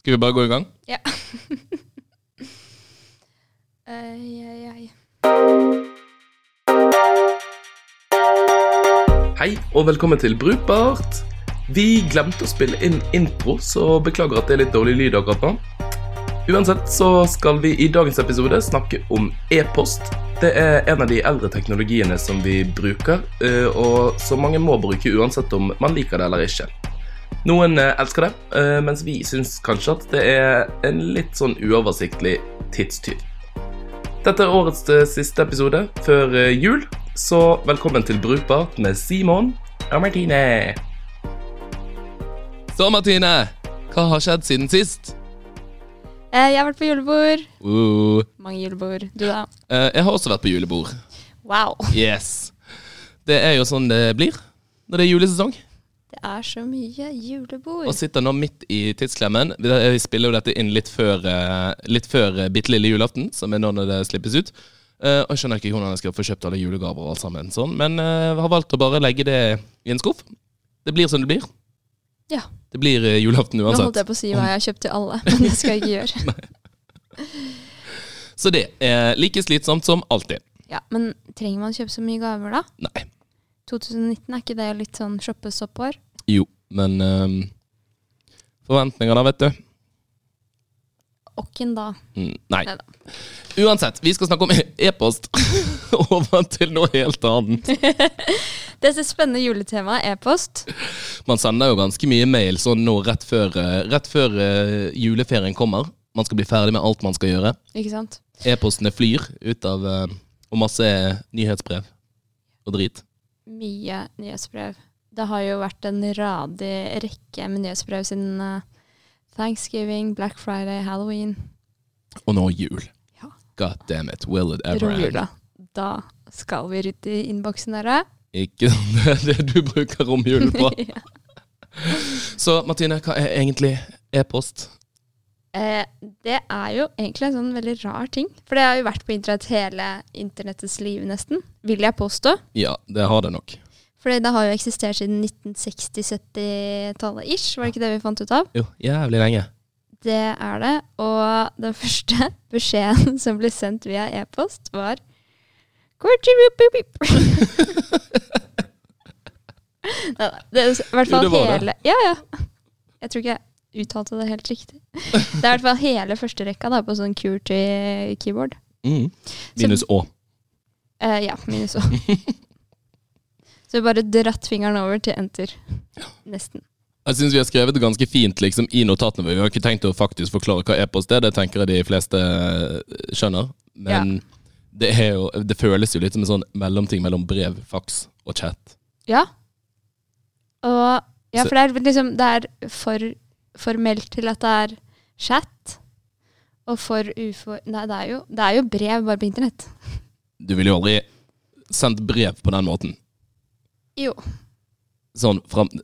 Skal vi bare gå i gang? Ja. Ei, ei, ei. Hei, og velkommen til Brukbart. Vi glemte å spille inn intro, så beklager at det er litt dårlig lyd akkurat nå. Uansett så skal vi i dagens episode snakke om e-post. Det er en av de eldre teknologiene som vi bruker, eh, og som mange må bruke uansett om man liker det eller ikke. Noen eh, elsker det, eh, mens vi syns kanskje at det er en litt sånn uoversiktlig tidstyv. Dette er årets eh, siste episode før jul, så velkommen til Brukbart med Simon og Martine. Så, Martine, hva har skjedd siden sist? Eh, jeg har vært på julebord. Uh, Mange julebord. Du, da? eh, jeg har også vært på julebord. Wow. Yes. Det er jo sånn det blir når det er julesesong. Det er så mye julebord. Og sitter nå midt i tidsklemmen. Vi vi spiller jo dette inn litt før, eh, litt før eh, bitte lille julaften, som er nå når det slippes ut. Eh, og jeg skjønner ikke hvordan jeg skal få kjøpt alle julegaver og alt sammen sånn, men jeg har valgt å bare legge det i en skuff. Det blir som det blir. Ja. Det blir julaften uansett. Nå holdt jeg på å si hva jeg har kjøpt til alle, men det skal jeg ikke gjøre. Så det er like slitsomt som alltid. Ja, Men trenger man kjøpe så mye gaver, da? Nei. 2019, er ikke det litt sånn shoppestoppår? Jo, men um, Forventninger, da, vet du. Åkken da? Mm, nei. Neida. Uansett, vi skal snakke om e-post. Over til noe helt annet. Det er spennende juletema, e-post. Man sender jo ganske mye mail sånn nå rett før, eh, rett før uh, juleferien kommer. Man skal bli ferdig med alt man skal gjøre. Ikke sant? E-postene flyr ut av uh, Og masse nyhetsbrev og drit. Mye nyhetsbrev. Det har jo vært en radig rekke med nyhetsbrev siden eh, Thanksgiving, Black Friday, Halloween. Og nå jul. Ja. God damn it, will it ever end? Romjula. Da skal vi rydde i innboksen dere. Ikke det det du bruker romjulen på. Ja. Så Martine, hva er egentlig e-post? Eh, det er jo egentlig en sånn veldig rar ting. For det har jo vært på internett hele internettets liv, nesten. Vil jeg påstå. Ja, det har det nok. For det har jo eksistert siden 1960-70-tallet ish, var det ikke det vi fant ut av? Jo, jævlig lenge. Det er det. Og den første beskjeden som ble sendt via e-post, var Neida, Det er i hvert fall det var det. hele Ja, ja. Jeg tror ikke jeg uttalte det helt riktig. Det er i hvert fall hele første rekka da, på sånn QWERTY keyboard. Mm. Minus Å. Eh, ja, minus Å. Så bare dratt fingeren over til enter. Nesten. Jeg syns vi har skrevet det ganske fint liksom, i notatene. Vi har ikke tenkt å faktisk forklare hva e-post er, det tenker jeg de fleste eh, skjønner. Men det, er jo, det føles jo litt som en sånn mellomting mellom brev, faks og chat. Ja. Og Ja, for det er liksom Det er for formelt til at det er chat, og for ufor... Nei, det er jo, det er jo brev bare på internett. Du ville jo aldri sendt brev på den måten. Jo. Sånn fram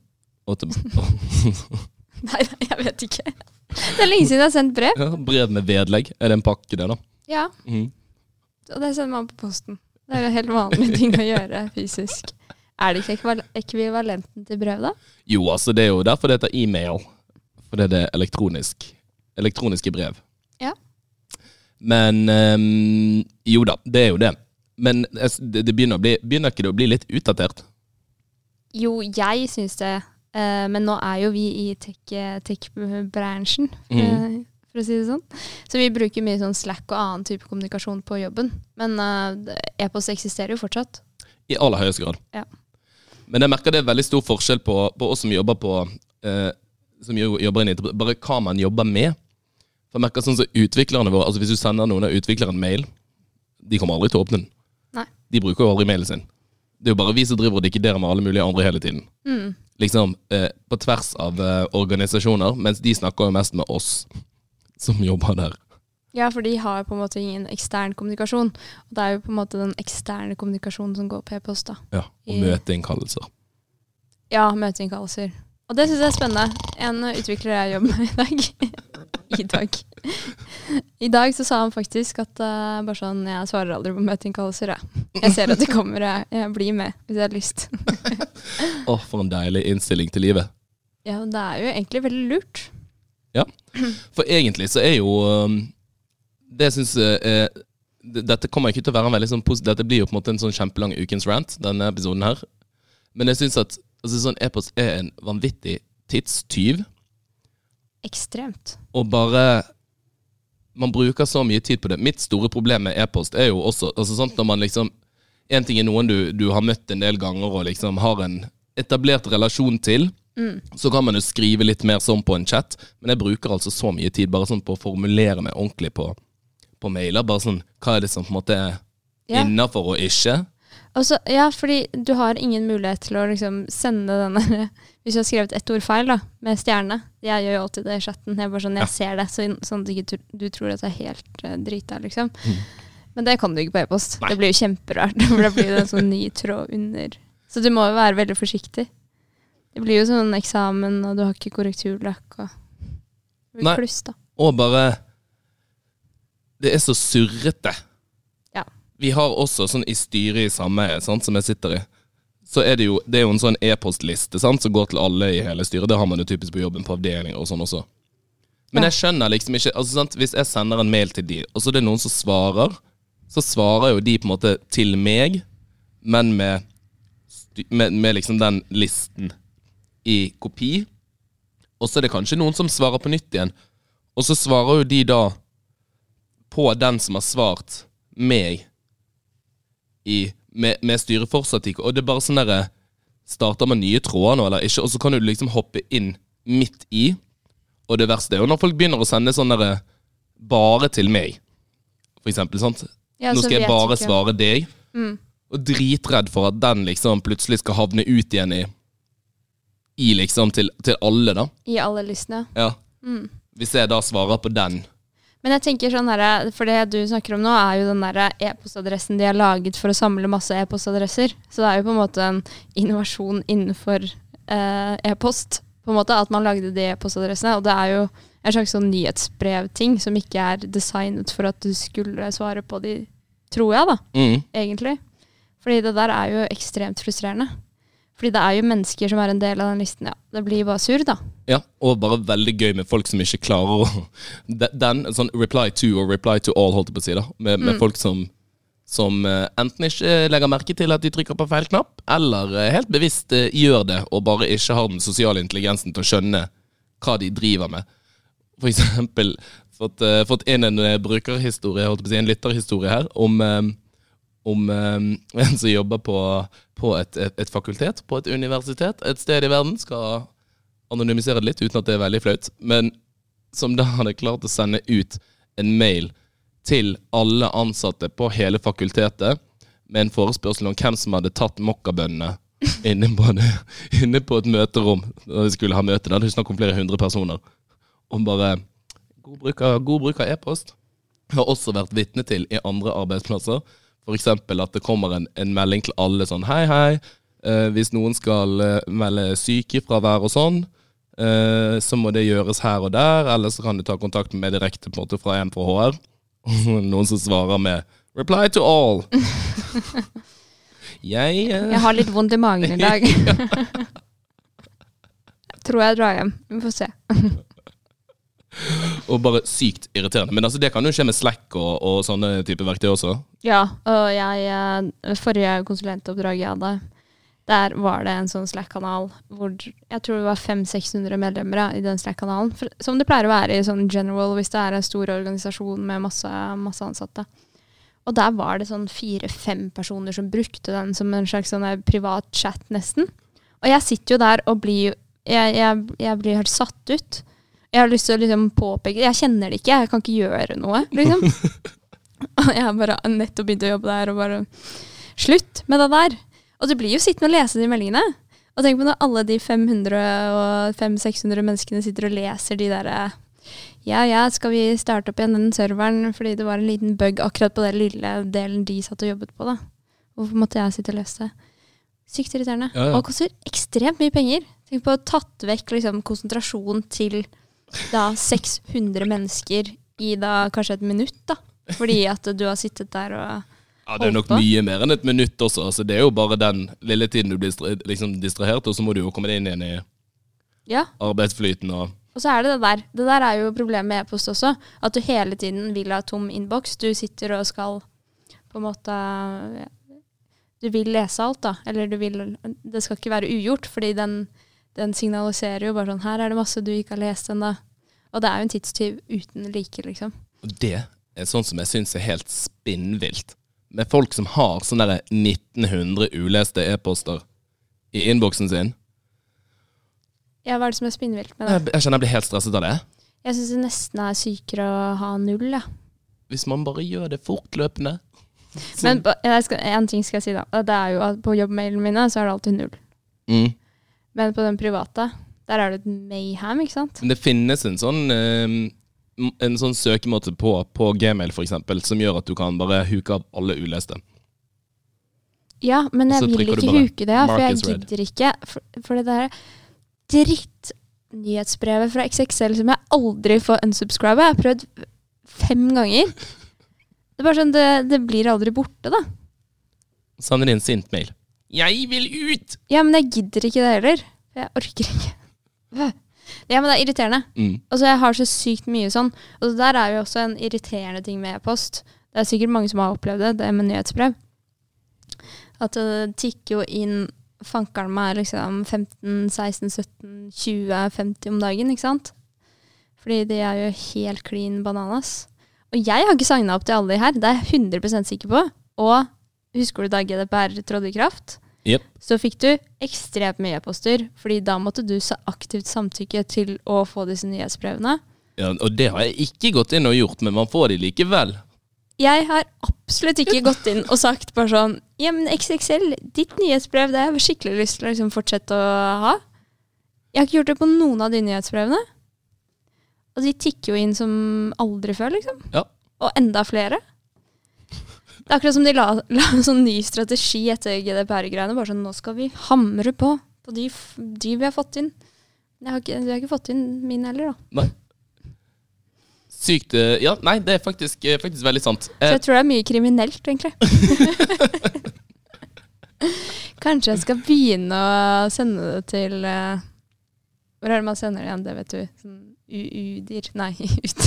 Nei, jeg vet ikke. Det er lenge siden jeg har sendt brev. ja, Brev med vedlegg. Er det en pakke, det, da? Ja, Mm. og det sender man på posten. Det er jo helt vanlig ting å gjøre fysisk. Er det ikke ekvivalenten til brev, da? Jo, altså, det er jo derfor det heter e-mail. Fordi det er elektronisk. Elektroniske brev. Ja. Men um, Jo da, det er jo det. Men det, det begynner, bli, begynner ikke det å bli litt utdatert? Jo, jeg syns det. Uh, men nå er jo vi i tech- tech-bransjen, Mhm. eh, for å si det sånn. Så vi bruker mye sånn Slack og annen type kommunikasjon på jobben. Men uh, e-post eksisterer jo fortsatt. I aller høyeste grad. Ja. Men jeg merker det er veldig stor forskjell på, på oss som jobber på eh, Som jobber inn i Bare hva man jobber med. For jeg merker sånn som utviklerne våre Altså Hvis du sender noen av utviklerne mail, de kommer aldri til å åpne den. Nei. De bruker jo aldri mailen sin. Det er jo bare vi som driver og dikkederer med alle mulige andre hele tiden. Mm. Liksom eh, på tvers av eh, organisasjoner, mens de snakker jo mest med oss som jobber der. Ja, for de har på en måte ingen ekstern kommunikasjon. Og det er jo på en måte den eksterne kommunikasjonen som går på e-post, da. Ja, Og møteinnkallelser. Ja, møteinnkallelser. Og det syns jeg er spennende. En utvikler jeg jobber med i dag. I dag. I dag så sa han faktisk at uh, bare sånn, jeg svarer aldri på møteinnkallelser. Jeg. jeg ser at de kommer, jeg, jeg blir med hvis jeg har lyst. Å, for en deilig innstilling til livet. Ja, det er jo egentlig veldig lurt. Ja. For egentlig så er jo um, Det syns jeg er d- Dette kommer ikke til å være en veldig sånn Dette blir jo på en måte en sånn kjempelang ukens rant, denne episoden her. Men jeg syns at altså, sånn e-post er en vanvittig tidstyv. Ekstremt. Og bare Man bruker så mye tid på det. Mitt store problem med e-post er jo også altså, sånn, når man liksom En ting er noen du, du har møtt en del ganger og liksom har en etablert relasjon til. Så kan man jo skrive litt mer sånn på en chat, men jeg bruker altså så mye tid bare sånn på å formulere meg ordentlig på, på mailer. Bare sånn, Hva er det som på en måte er yeah. innafor og ikke? Og så- ja, fordi du har ingen mulighet til å liksom sende denne Hvis du har skrevet ett ord feil, da, med stjerne Jeg gjør jo alltid det i chatten. Jeg bare sånn, jeg Ja. ser det, så, sånn at du, du tror at jeg er helt uh, drita, liksom. Mm. Men det kan du ikke på e-post. Det blir jo kjemperart. For da blir det en sånn ny tråd under. Så du må jo være veldig forsiktig. Det blir jo sånn eksamen, og du har ikke korrekturlakk og Det blir Nei. kluss, da. Og bare Det er så surrete. Vi har også sånn i styret i sameiet, som jeg sitter i, så er det jo, det er jo en sånn e-postliste som går til alle i hele styret. Det har man jo typisk på jobben på avdelinger og sånn også. Men jeg skjønner liksom ikke altså sant, Hvis jeg sender en mail til de, og så er det noen som svarer, så svarer jo de på en måte til meg, men med, med, med liksom den listen i kopi. Og så er det kanskje noen som svarer på nytt igjen. Og så svarer jo de da på den som har svart meg i, med, med styret fortsatt ikke. Og det er bare sånn derre Starter man nye tråder nå eller ikke? Og så kan du liksom hoppe inn midt i. Og det verste er jo når folk begynner å sende sånn derre bare til meg, for eksempel. sant? Ja, Nå skal jeg bare ikke- svare deg. Mm. Og dritredd for at den liksom plutselig skal havne ut igjen i I liksom til, til alle, da. I alle listene. Ja. Mm. Hvis jeg da svarer på den. Men jeg tenker sånn her, for det du snakker om nå, er jo den der e-postadressen de har laget for å samle masse e-postadresser. Så det er jo på en måte en innovasjon innenfor eh, e-post. På en måte At man lagde de e-postadressene. Og det er jo en slags sånn nyhetsbrevting som ikke er designet for at du skulle svare på de, tror jeg, da, Mm. egentlig. Fordi det der er jo ekstremt frustrerende. Fordi det er jo mennesker som er en del av den listen. Ja, det blir bare surr, da. Ja, og bare veldig gøy med folk som ikke klarer å Den, sånn reply to og reply to all, holdt jeg på å si, da. Med, med Mm. folk som, som eh, enten ikke legger merke til at de trykker på feil knapp, eller eh, helt bevisst eh, gjør det, og bare ikke har den sosiale intelligensen til å skjønne hva de driver med. For eksempel fått, eh, fått inn en eh, brukerhistorie, holdt jeg på å si, en lytterhistorie her, om eh, om um, en som jobber på, på et, et, et fakultet, på et universitet, et sted i verden. Skal anonymisere det litt, uten at det er veldig flaut. Men som da hadde klart å sende ut en mail til alle ansatte på hele fakultetet med en forespørsel om hvem som hadde tatt mokkabønnene inne, inne på et møterom da vi skulle ha møte. Da hadde vi snakk om flere hundre personer. Om bare God bruk av, e-post. Har også vært vitne til i andre arbeidsplasser. F.eks. at det kommer en, en melding til alle sånn Hei, hei. Eh, hvis noen skal eh, melde sykefravær og sånn, eh, så må det gjøres her og der. Eller så kan du ta kontakt med meg direkte på en måte fra en fra HR. Noen som svarer med 'reply to all'. jeg eh, Jeg har litt vondt i magen i dag. Tror jeg drar hjem. Vi får se. Og bare sykt irriterende. Men altså, det kan jo skje med Slack og, og sånne type verktøy også. Ja, og jeg eh, Forrige konsulentoppdrag jeg hadde, der var det en sånn Slack-kanal hvor jeg tror det var 500-600 medlemmer i den Slack-kanalen. Som det pleier å være i sånn general hvis det er en stor organisasjon med masse, masse ansatte. Og der var det sånn fire-fem personer som brukte den som en slags sånn privat chat, nesten. Og jeg sitter jo der og blir jeg, jeg, jeg blir helt satt ut. Jeg har lyst til å liksom påpeke Jeg kjenner det ikke, jeg kan ikke gjøre noe, liksom. Og jeg har bare nettopp begynt å jobbe der, og bare Slutt med det der! Og du blir jo sittende og lese de meldingene. Og tenk på når alle de 500 og 500-600 menneskene sitter og leser de derre Ja, ja, skal vi starte opp igjen den serveren fordi det var en liten bug akkurat på den lille delen de satt og jobbet på, da. Hvorfor måtte jeg sitte og lese det? Sykt irriterende. Ja, ja. Og det koster ekstremt mye penger. Tenk på å tatt vekk liksom, konsentrasjon til da 600 mennesker i da kanskje et minutt, da. Fordi at du har sittet der og Ja, Det er nok mye mer enn et minutt også. Altså, det er jo bare den lille tiden du blir liksom distrahert, og så må du jo komme deg inn igjen i Ja. arbeidsflyten og Og så er det det der. Det der er jo problemet med e-post også. At du hele tiden vil ha tom innboks. Du sitter og skal på en måte ja, Du vil lese alt, da. Eller du vil Det skal ikke være ugjort, fordi den, den signaliserer jo bare sånn Her er det masse du ikke har lest ennå. Og det er jo en tidstyv uten like, liksom. Og det er sånn som jeg syns er helt spinnvilt. Med folk som har sånne der 1900 uleste e-poster i innboksen sin. Ja, hva er det som er spinnvilt med det? Jeg, jeg kjenner jeg blir helt stresset av det. Jeg syns det nesten er sykere å ha null, ja. Hvis man bare gjør det fortløpende. Men én ting skal jeg si, da. Det er jo at på jobbmailene mine så er det alltid null. Mm. Men på den private, der er det et mayhem, ikke sant? Men det finnes en sånn um En sånn søkemåte på, på Gmail eksempel, som gjør at du kan bare huke av alle uleste. Ja, men jeg vil ikke huke det, for jeg gidder ikke. For, for det der drittnyhetsbrevet fra XXL som jeg aldri får unsubscribe. Jeg har prøvd fem ganger. Det er bare sånn, det, det blir aldri borte, da. Sender inn sint mail. 'Jeg vil ut!' Ja, men jeg gidder ikke det heller. Jeg orker ikke. Ja, men det er irriterende. Mm. Altså, jeg har så sykt mye sånn. Og der er jo også en irriterende ting med e-post. Det er sikkert mange som har opplevd det, det med nyhetsbrev. At det tikker jo inn fankeren meg liksom 15, 16, 17, 20, 50 om dagen, ikke sant? Fordi de er jo helt clean bananas. Og jeg har ikke signa opp til alle de her, det er jeg 100% sikker på. Og husker du da GDPR trådte i kraft? Jep. Så fikk du ekstremt mye e-poster, fordi da måtte du så aktivt samtykke til å få disse nyhetsbrevene. Ja, og det har jeg ikke gått inn og gjort, men man får de likevel. Jeg har absolutt ikke gått inn og sagt bare sånn Ja, men XXL, ditt nyhetsbrev, det har jeg skikkelig lyst til å liksom fortsette å ha. Jeg har ikke gjort det på noen av de nyhetsbrevene. Og de tikker jo inn som aldri før, liksom. Ja. Og enda flere. Det er akkurat som de la, la en sånn ny strategi etter GDPR-greiene. Bare sånn, nå skal vi hamre på på de, de vi har fått inn. Jeg har ikke, jeg har ikke fått inn min heller, da. Nei. Sykt eh, Ja, nei, det er faktisk, eh, faktisk veldig sant. Så Eh, jeg tror det er mye kriminelt, egentlig. Kanskje jeg skal begynne å sende det til eh, Hvor er det man sender det igjen, det vet du? Sånn UUDIR Nei, ut.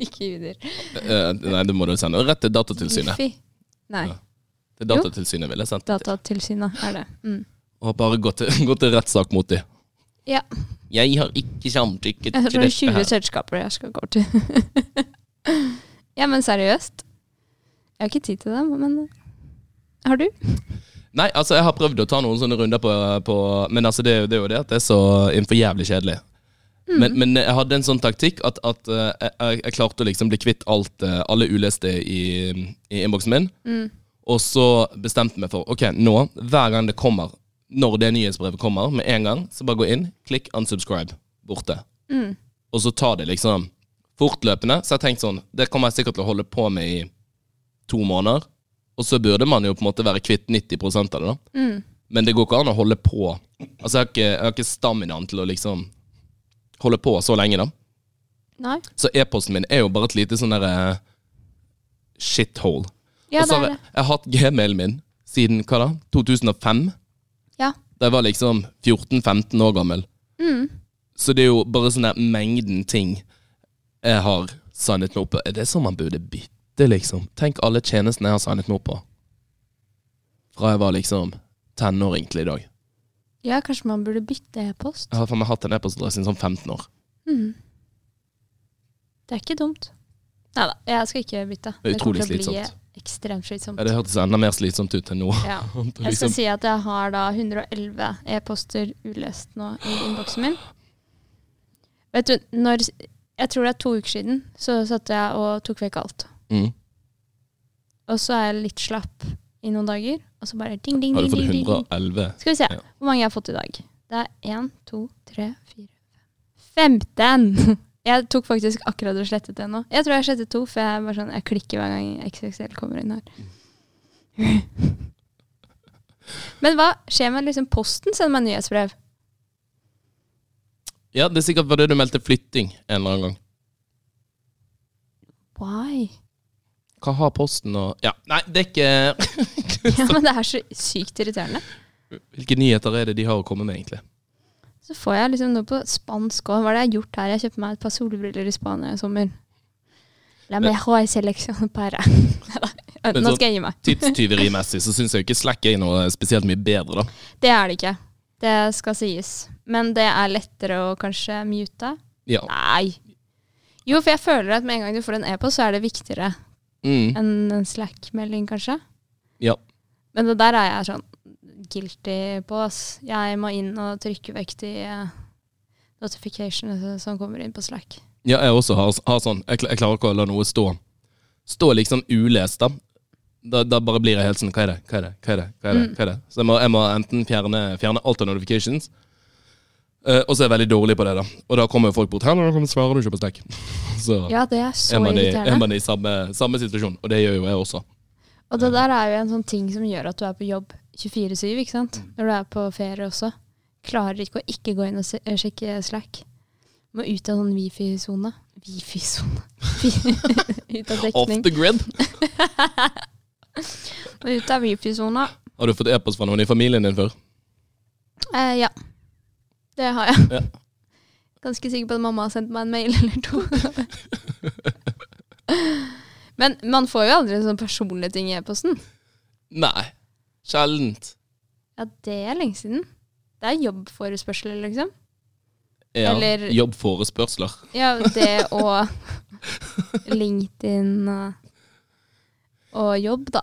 ikke UDIR. eh, nei, det må du sende rett til Datatilsynet. Wifi. Nei, Ja. er Datatilsynet ville jeg sendt det til. Datatilsynet er det. Mm. Og bare gå til, gå til rettssak mot dem. Ja. Jeg har ikke samtykket Jeg til tror det er dette 20 her. selskaper jeg skal gå til. ja, men seriøst. Jeg har ikke tid til det, men har du? Nei, altså jeg har prøvd å ta noen sånne runder på, på Men altså det, det er jo det at det er så innenfor jævlig kjedelig. Mm. Men, men jeg hadde en sånn taktikk at, at eh, jeg, jeg klarte å liksom bli kvitt alt, eh, alle uleste i, i innboksen min. Mm. Og så bestemte jeg meg for ok, nå, hver gang det kommer, når det nyhetsbrevet kommer, med en gang, så bare gå inn, klikk unsubscribe, borte. Mm. Og så ta det liksom fortløpende. Så jeg tenkte sånn, det kommer jeg sikkert til å holde på med i to måneder. Og så burde man jo på en måte være kvitt 90 av det, da. Mm. Men det går ikke an å holde på. Altså, jeg har ikke, jeg har ikke staminaen til å liksom holde på så lenge, da. Nei? Så e-posten min er jo bare et lite sånn derre shithole. Ja, og så har er jeg, jeg har hatt gmailen min siden hva da? 2005? Ja. Da jeg var liksom 14-15 år gammel. Mm. Så det er jo bare sånn der mengden ting jeg har signet meg opp på. Er det sånn man burde bytte, liksom? Tenk alle tjenestene jeg har signet meg opp på. Fra jeg var liksom tenåring til i dag. Ja, kanskje man burde bytte e-post. Jeg har faen meg hatt en e-postadresse i sånn 15 år. Mm. Det er ikke dumt. Nei da, jeg skal ikke bytte. Det er utrolig slitsomt. ekstremt slitsomt. Ja, det hørtes enda mer slitsomt ut enn nå. Ja. Jeg skal liksom. si at jeg har da 111 e-poster ulest nå i innboksen min. Vet du, når Jeg tror det er to uker siden, så satt jeg og tok vekk alt. mm. Og så er jeg litt slapp i noen dager, og så bare ding, ding, Har ding. du fått ding, ding, ding. 111? Skal vi se Ja. hvor mange jeg har fått i dag. Det er én, to, tre, fire, fem 15! Jeg tok faktisk akkurat og slettet det nå. Jeg tror jeg slettet to, for jeg, bare sånn, jeg klikker hver gang XXL kommer inn her. Men hva skjer med liksom posten sender meg nyhetsbrev? Ja, det er sikkert fordi du meldte flytting en eller annen gang. Why? Hva har Posten og Ja, nei, det er ikke Ja, men det er så sykt irriterende. Hvilke nyheter er det de har å komme med, egentlig? Så får jeg liksom noe på spansk òg. Hva er det jeg har gjort her? Jeg kjøpte meg et par solbriller i Spania i sommer. La Men- mejor selección para Men Nå skal jeg gi meg. Tidstyverimessig så syns jeg ikke Slack er noe spesielt mye bedre, da. Det er det ikke. Det skal sies. Men det er lettere å kanskje mute. Ja. Nei. Jo, for jeg føler at med en gang du får en e-post, så er det viktigere Mm. enn en Slack-melding, kanskje. Ja. Men det der er jeg sånn guilty på, ass. Jeg må inn og trykke vekk de eh, notificationene som kommer inn på Slack. Ja, jeg også har, har sånn jeg, jeg klarer ikke å la noe stå Stå liksom ulest, da. Da, da bare blir jeg helt sånn Hva er det? Hva er det? Hva er det? Hva er det? Mm. Hva er det? Så jeg må, jeg må enten fjerne, fjerne alt av notifications, eh, og så er jeg veldig dårlig på det, da. Og da kommer jo folk bort. 'Her, da svarer du ikke på stek. Så Ja, det er så er man i, er irriterende. man i samme, samme situasjon, og det gjør jo jeg også. Og det der er jo en sånn ting som gjør at du er på jobb 24-7, ikke sant? Når du er på ferie også. Klarer ikke å ikke gå inn og eh, sjekke Slack. Må ut av sånn wifi-sone. Wifi-sone Ut av Off the grid! Ut av wifi-sona. Har du fått e-post fra noen i familien din før? Uh, ja. Det har jeg. Ja. Ganske sikker på at mamma har sendt meg en mail eller to. Men man får jo aldri sånn personlige ting i e-posten. Nei. Sjeldent. Ja, det er lenge siden. Det er jobbforespørsler, liksom. Ja. Eller- Jobbforespørsler. Ja, det og LinkedIn og, og jobb, da,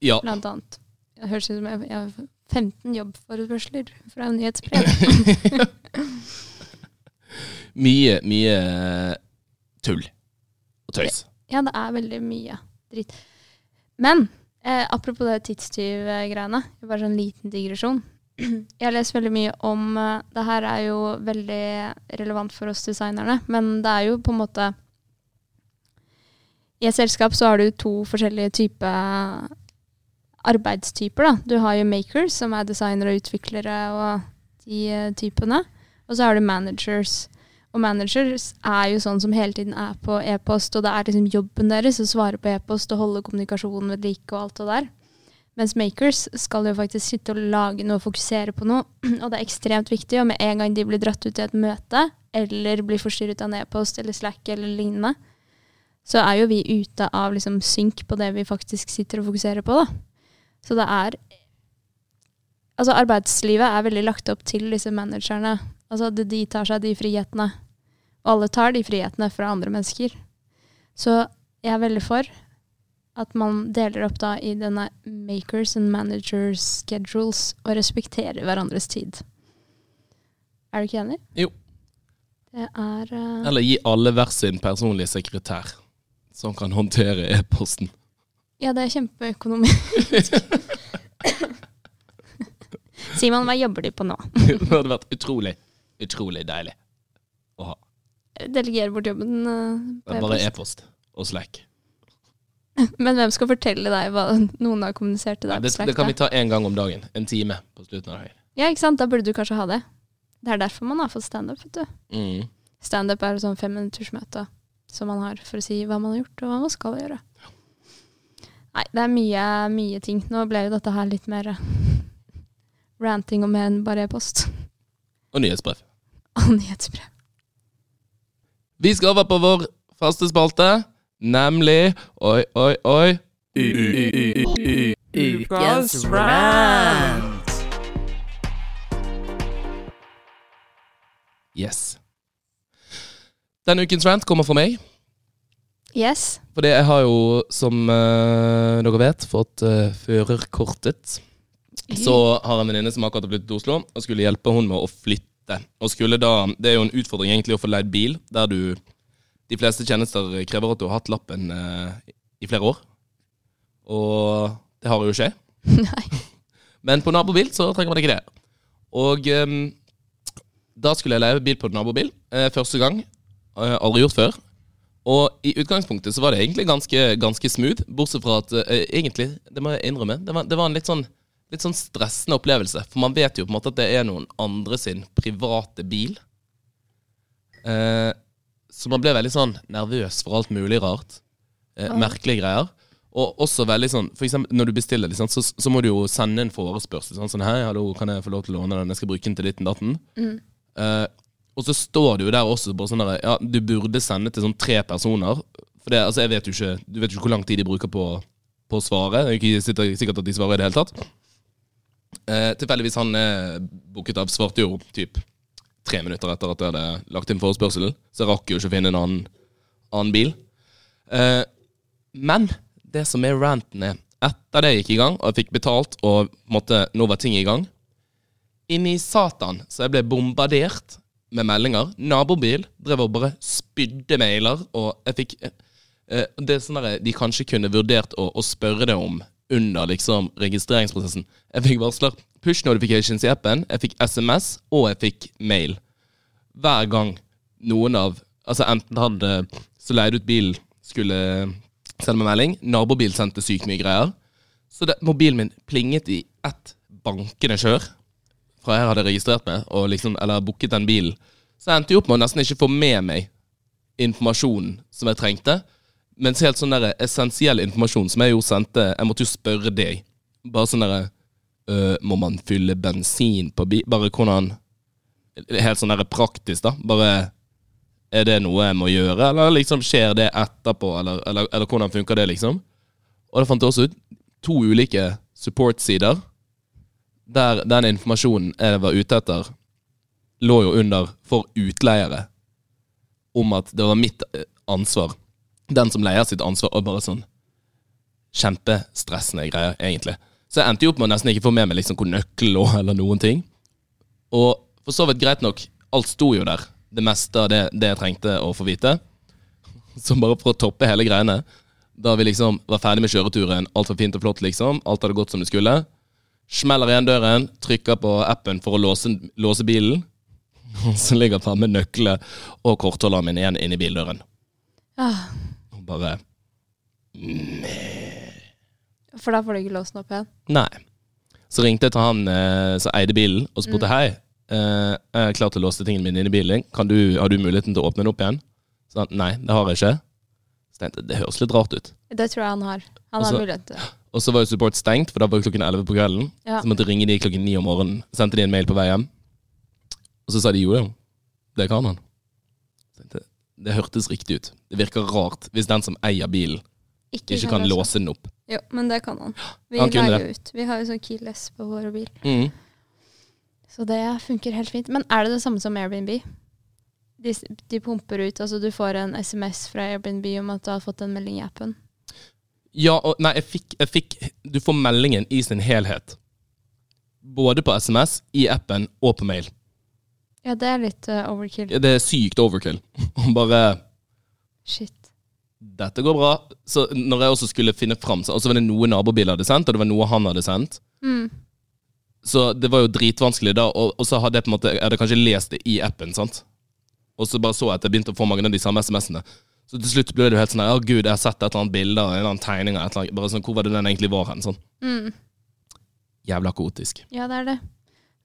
Ja. blant annet. Det høres ut som jeg, jeg 15 jobbforespørsler fra nyhetsbrev. Mye, mye eh, tull og tøys. Ja, det er veldig mye dritt. Men eh, apropos det tidstyvgreiene, bare sånn liten digresjon. Jeg lest veldig mye om eh, Det her er jo veldig relevant for oss designerne, men det er jo på en måte I et selskap så har du to forskjellige typer arbeidstyper. da. Du har jo makers, som er designere og utviklere og de eh, typene. Og så har du managers. Og managers er jo sånn som hele tiden er på e-post, og det er liksom jobben deres å svare på e-post og holde kommunikasjonen ved like og alt det der. Mens makers skal jo faktisk sitte og lage noe og fokusere på noe, og det er ekstremt viktig. Og med en gang de blir dratt ut i et møte, eller blir forstyrret av en e-post eller Slack eller lignende, så er jo vi ute av liksom synk på det vi faktisk sitter og fokuserer på, da. Så det er Altså, arbeidslivet er veldig lagt opp til disse managerne. Altså, de, de tar seg de frihetene. Og alle tar de frihetene fra andre mennesker. Så jeg er veldig for at man deler opp da i denne makers and managers schedules og respekterer hverandres tid. Er du ikke enig? Jo. Det er uh... Eller gi alle hver sin personlige sekretær, som kan håndtere e-posten. Ja, det er kjempeøkonomisk. Simon, hva jobber du på nå? Det hadde vært utrolig, utrolig deilig å ha. Delegere bort jobben eh, på Bare e-post. e-post og Slack. Men hvem skal fortelle deg hva noen har kommunisert til Nei, deg det, på Slack? det kan da? vi ta én gang om dagen. En time på slutten av dagen. Ja, ikke sant? Da burde du kanskje ha det. Det er derfor man har fått standup, vet du. Mm. Standup er sånn femminuttersmøte som man har for å si hva man har gjort, og hva man skal gjøre. Nei, det er mye, mye ting. Nå ble jo dette her litt mer eh, ranting og mer enn bare e-post. Og nyhetsbrev. Og nyhetsbrev. Vi skal over på vår faste spalte, nemlig Oi, oi, oi. Ukas rant. Yes. Denne ukens rant kommer fra meg. Yes. Fordi jeg har jo, som uh, dere vet, fått uh, førerkortet. Så har jeg en venninne som akkurat har flyttet til Oslo, og skulle hjelpe hun med å flytte. Og skulle da, Det er jo en utfordring egentlig å få leid bil, der du De fleste tjenester krever at du har hatt lappen uh, i flere år. Og det har jo ikke jeg. Men på nabobil så trenger man ikke det. Og um, da skulle jeg leie bil på nabobil. første gang. Aldri gjort før. Og i utgangspunktet så var det egentlig ganske, ganske smooth, bortsett fra at eh, egentlig, det må jeg innrømme, det var, det var en litt sånn, litt sånn stressende opplevelse. For man vet jo på en måte at det er noen andre sin private bil. Eh, så man ble veldig sånn nervøs for alt mulig rart. Eh, Merkelige greier. Og også veldig sånn For eksempel når du bestiller, liksom, så, så må du jo sende en forespørsel. Sånn, sånn 'Hei, hallo, kan jeg få lov til å låne den? Jeg skal bruke den til ditten datten.' Eh, og så står det jo der også bare sånn der, Ja, du burde sende til sånn tre personer. For det, altså, jeg vet jo ikke Du vet jo ikke hvor lang tid de bruker på, på å svare. Det er ikke sikkert at de svarer i det hele tatt. Eh, tilfeldigvis han er booket av, svarte jo typ tre minutter etter at jeg hadde lagt inn forespørselen. Så jeg rakk jo ikke å finne en annen, annen bil. Eh, men det som er ranten er, etter det jeg gikk i gang, og jeg fikk betalt, og måtte, nå var ting i gang Inni satan, så jeg ble bombardert med meldinger. Nabobil drev og bare spydde mailer, og jeg fikk eh, eh, Det er sånn der, De kanskje kunne vurdert å, å spørre det om under liksom registreringsprosessen. Jeg fikk varsler push notifications i appen, jeg fikk SMS, og jeg fikk mail. Hver gang noen av Altså enten hadde så leide ut bilen, skulle sende meg melding. Nabobil sendte sykt mye greier. Så det, mobilen min plinget i ett bankende kjør fra jeg hadde registrert meg, og liksom, eller booket den bilen. Så endte jeg opp med å nesten ikke få med meg informasjonen som jeg trengte. Mens helt sånn der essensiell informasjon som jeg jo sendte Jeg måtte jo spørre deg. Bare sånn derre øh, Må man fylle bensin på bil? Bare hvordan Helt sånn der praktisk, da. Bare Er det noe jeg må gjøre, eller liksom skjer det etterpå, eller, eller, eller hvordan funker det, liksom? Og da fant jeg også ut to ulike support-sider. Der den informasjonen jeg var ute etter, lå jo under for utleiere. Om at det var mitt eh, ansvar. Den som leier sitt ansvar, og bare sånn kjempestressende greier, egentlig. Så jeg endte jo opp med å nesten ikke få med meg liksom hvor nøkkelen lå, eller noen ting. Og for så vidt greit nok, alt sto jo der. Det meste av det, det jeg trengte å få vite. Så bare for å toppe hele greiene, da vi liksom var ferdig med kjøreturen, alt var fint og flott, liksom, alt hadde gått som det skulle, smeller igjen døren, trykker på appen for å låse, låse bilen, og så ligger faen meg nøkler og kortholderen min igjen inni bildøren. Ah, Og bare for da får du ikke låst den opp igjen. Nei. Så ringte jeg til han eh, som eide bilen, og spurte hei. Eh, jeg er klar til å låse tingene mine inn i bilen. Kan du, har du muligheten til å åpne den opp igjen? Så han nei, det har jeg ikke. Så tenkte jeg, det høres litt rart ut. Det tror jeg han har. Han Og har så- mulighet til det. Og så var jo support stengt, for da var det klokken 11 på kvelden. Ja. Så måtte jeg ringe de klokken 9 om morgenen. Sendte de en mail på vei hjem. Og så sa de jo, jo, det kan han. Det, det hørtes riktig ut. Det virker rart hvis den som eier bilen, ikke kan låse. låse den opp. Jo, men det kan han. Vi Han jo ut. Vi har jo sånn keyless på vår bil. Mm. Så det funker helt fint. Men er det det samme som Airbnb? De, de pumper ut, altså du får en SMS fra Airbnb om at du har fått en melding i appen. Ja, og nei, jeg fikk, jeg fikk Du får meldingen i sin helhet. Både på SMS, i appen og på mail. Ja, det er litt eh, overkill. Det er sykt overkill. Og bare Shit. Dette går bra. Så når jeg også skulle finne fram, så og så var det noe nabobiler hadde sendt, og det var noe han hadde sendt. Mm. Så det var jo dritvanskelig da, og, og så hadde jeg på en måte Jeg hadde kanskje lest det i appen, sant. Og så bare så jeg at jeg begynte å få mange av de samme SMS-ene. Så til slutt ble det jo helt sånn Å, gud, jeg har sett et eller annet bilde eller en eller annen tegning eller annet. Bare sånn, Hvor var det den egentlig var hen? Sånn. Mm. Jævla kaotisk. Ja, det er det.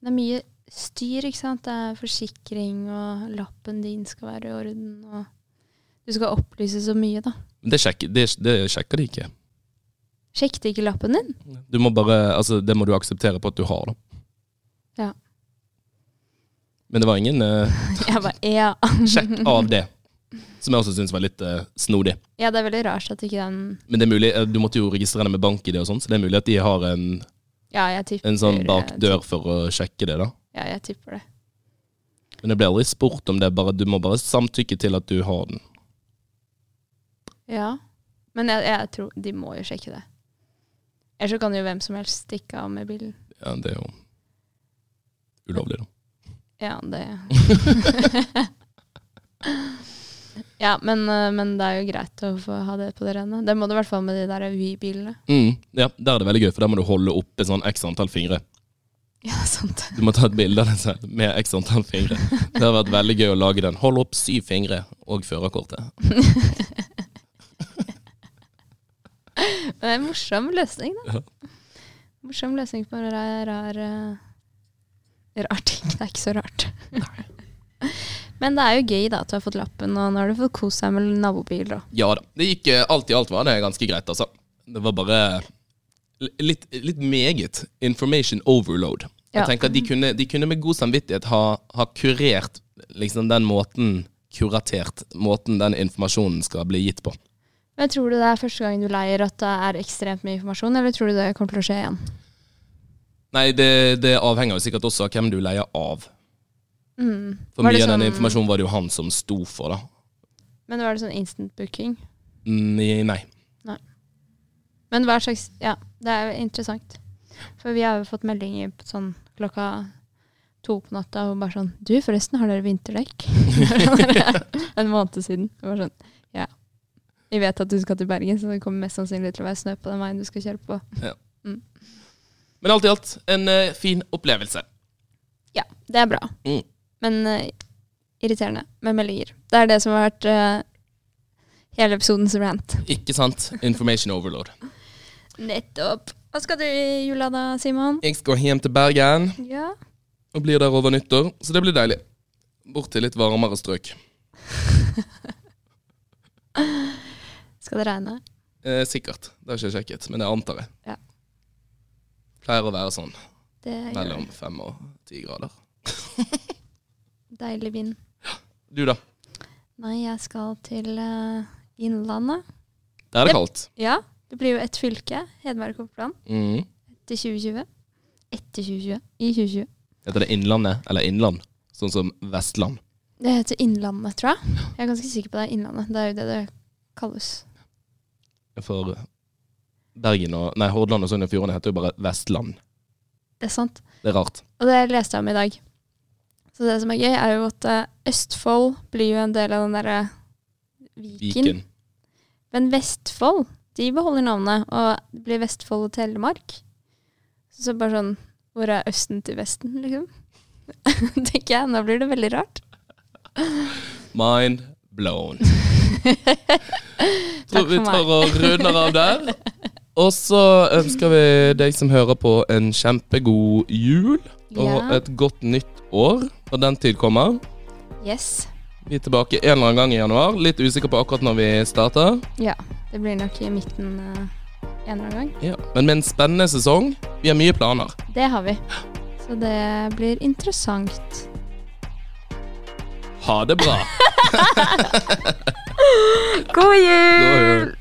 Det er mye styr, ikke sant. Det er forsikring, og lappen din skal være i orden, og du skal opplyse så mye, da. Det sjekker, det, det sjekker de ikke. Sjekket ikke lappen din? Du må bare, altså Det må du akseptere på at du har, da. Ja. Men det var ingen uh, Jeg bare ja. sjekk av det. Som jeg også syns var litt uh, snodig. Ja, det er veldig rart at ikke den Men det er mulig, eh, du måtte jo registrere det med bank-ID og sånn, så det er mulig at de har en, Ja, jeg tipper en sånn bakdør for å sjekke det, da. Ja, jeg tipper det. Men det blir aldri spurt om det, bare, du må bare samtykke til at du har den. Ja. Men jeg, jeg tror de må jo sjekke det. Ellers så kan jo hvem som helst stikke av med bilen. Ja, det er jo ulovlig, da. Ja, det Ja, men, eh, men det er jo greit å få ha det på det rene. Det må du i hvert fall med de der Vy-bilene. Mm, ja, der er det veldig gøy, for der må du holde oppe sånn x antall fingre. Ja, sant. Du må ta et bilde av den selv med x antall fingre. Det har vært veldig gøy å lage den. Hold opp syv fingre og førerkortet. Det er en morsom løsning, da. Ja. Morsom løsning på en rar, rar, eh, rar ting. Det er ikke så rart. Men det er jo gøy da at du har fått lappen, og nå har du fått kost deg med nabobil. Da. Ja da. Det gikk eh, alt i alt var det ganske greit, altså. Det var bare litt, litt meget information overload. Jeg tenker at de kunne, de kunne med god samvittighet ha, ha kurert liksom den måten Kuratert måten den informasjonen skal bli gitt på. Men Tror du det er første gang du leier at det er ekstremt mye informasjon, eller tror du det kommer til å skje igjen? Nei, det, det avhenger jo sikkert også av hvem du leier av. Mm. For mye sånn... av den informasjonen var det jo han som sto for, da. Men var det sånn instant booking? Nei. nei. Men hva slags Ja, det er jo interessant. For vi har jo fått meldinger på sånn klokka to på natta og bare sånn Du, forresten, har dere vinterdekk? en måned siden. Det var sånn Ja. Vi vet at du skal til Bergen, så det kommer mest sannsynlig til å være snø på den veien du skal kjøre på. Ja Men alt i alt en uh, fin opplevelse. Ja, det er bra. Mm. Men uh, irriterende med meldinger. Det er det som har vært uh, hele episodens rant. Ikke sant? Information overload. Nettopp. Hva skal du i jula da, Simon? Jeg skal hjem til Bergen Ja. og blir der over nyttår, så det blir deilig. Bort til litt varmere strøk. Skal det regne? Eh, sikkert. Det har ikke jeg sjekket, men det antar jeg. Ja. Pleier å være sånn mellom fem og ti grader. deilig vind. Du, da? Nei, jeg skal til uh, Innlandet. Der er det kaldt. Ja, det blir jo ett fylke. Hedmark og Oppland. Mm. Etter 2020. Etter 2020. I 2020. Heter det Innlandet eller Innland? Sånn som Vestland. Det heter Innlandet, tror jeg. Jeg er ganske sikker på det er Innlandet. Det er jo det det kalles. For Bergen og Nei, Hordaland og Sogn og Fjordane heter jo bare Vestland. Det er sant. Det er rart. Og det leste jeg om i dag. Så det som er gøy, er jo at eh, Østfold blir jo en del av den derre Viken. Viken. Men Vestfold, de beholder navnet, og det blir Vestfold og Telemark. Så bare sånn Hvor er Østen til Vesten, liksom? Tenker jeg. Nå blir det veldig rart. Mind blown. Så vi tar og runder av der. Og så ønsker vi deg som hører på, en kjempegod jul og Ja. et godt nytt år når den tid kommer. Yes. Vi er tilbake en eller annen gang i januar. Litt usikker på akkurat når vi starter. Ja. Det blir nok i midten uh, en eller annen gang. Ja. Men med en spennende sesong. Vi har mye planer. Det har vi. Så det blir interessant. Ha det bra. God jul! God jul.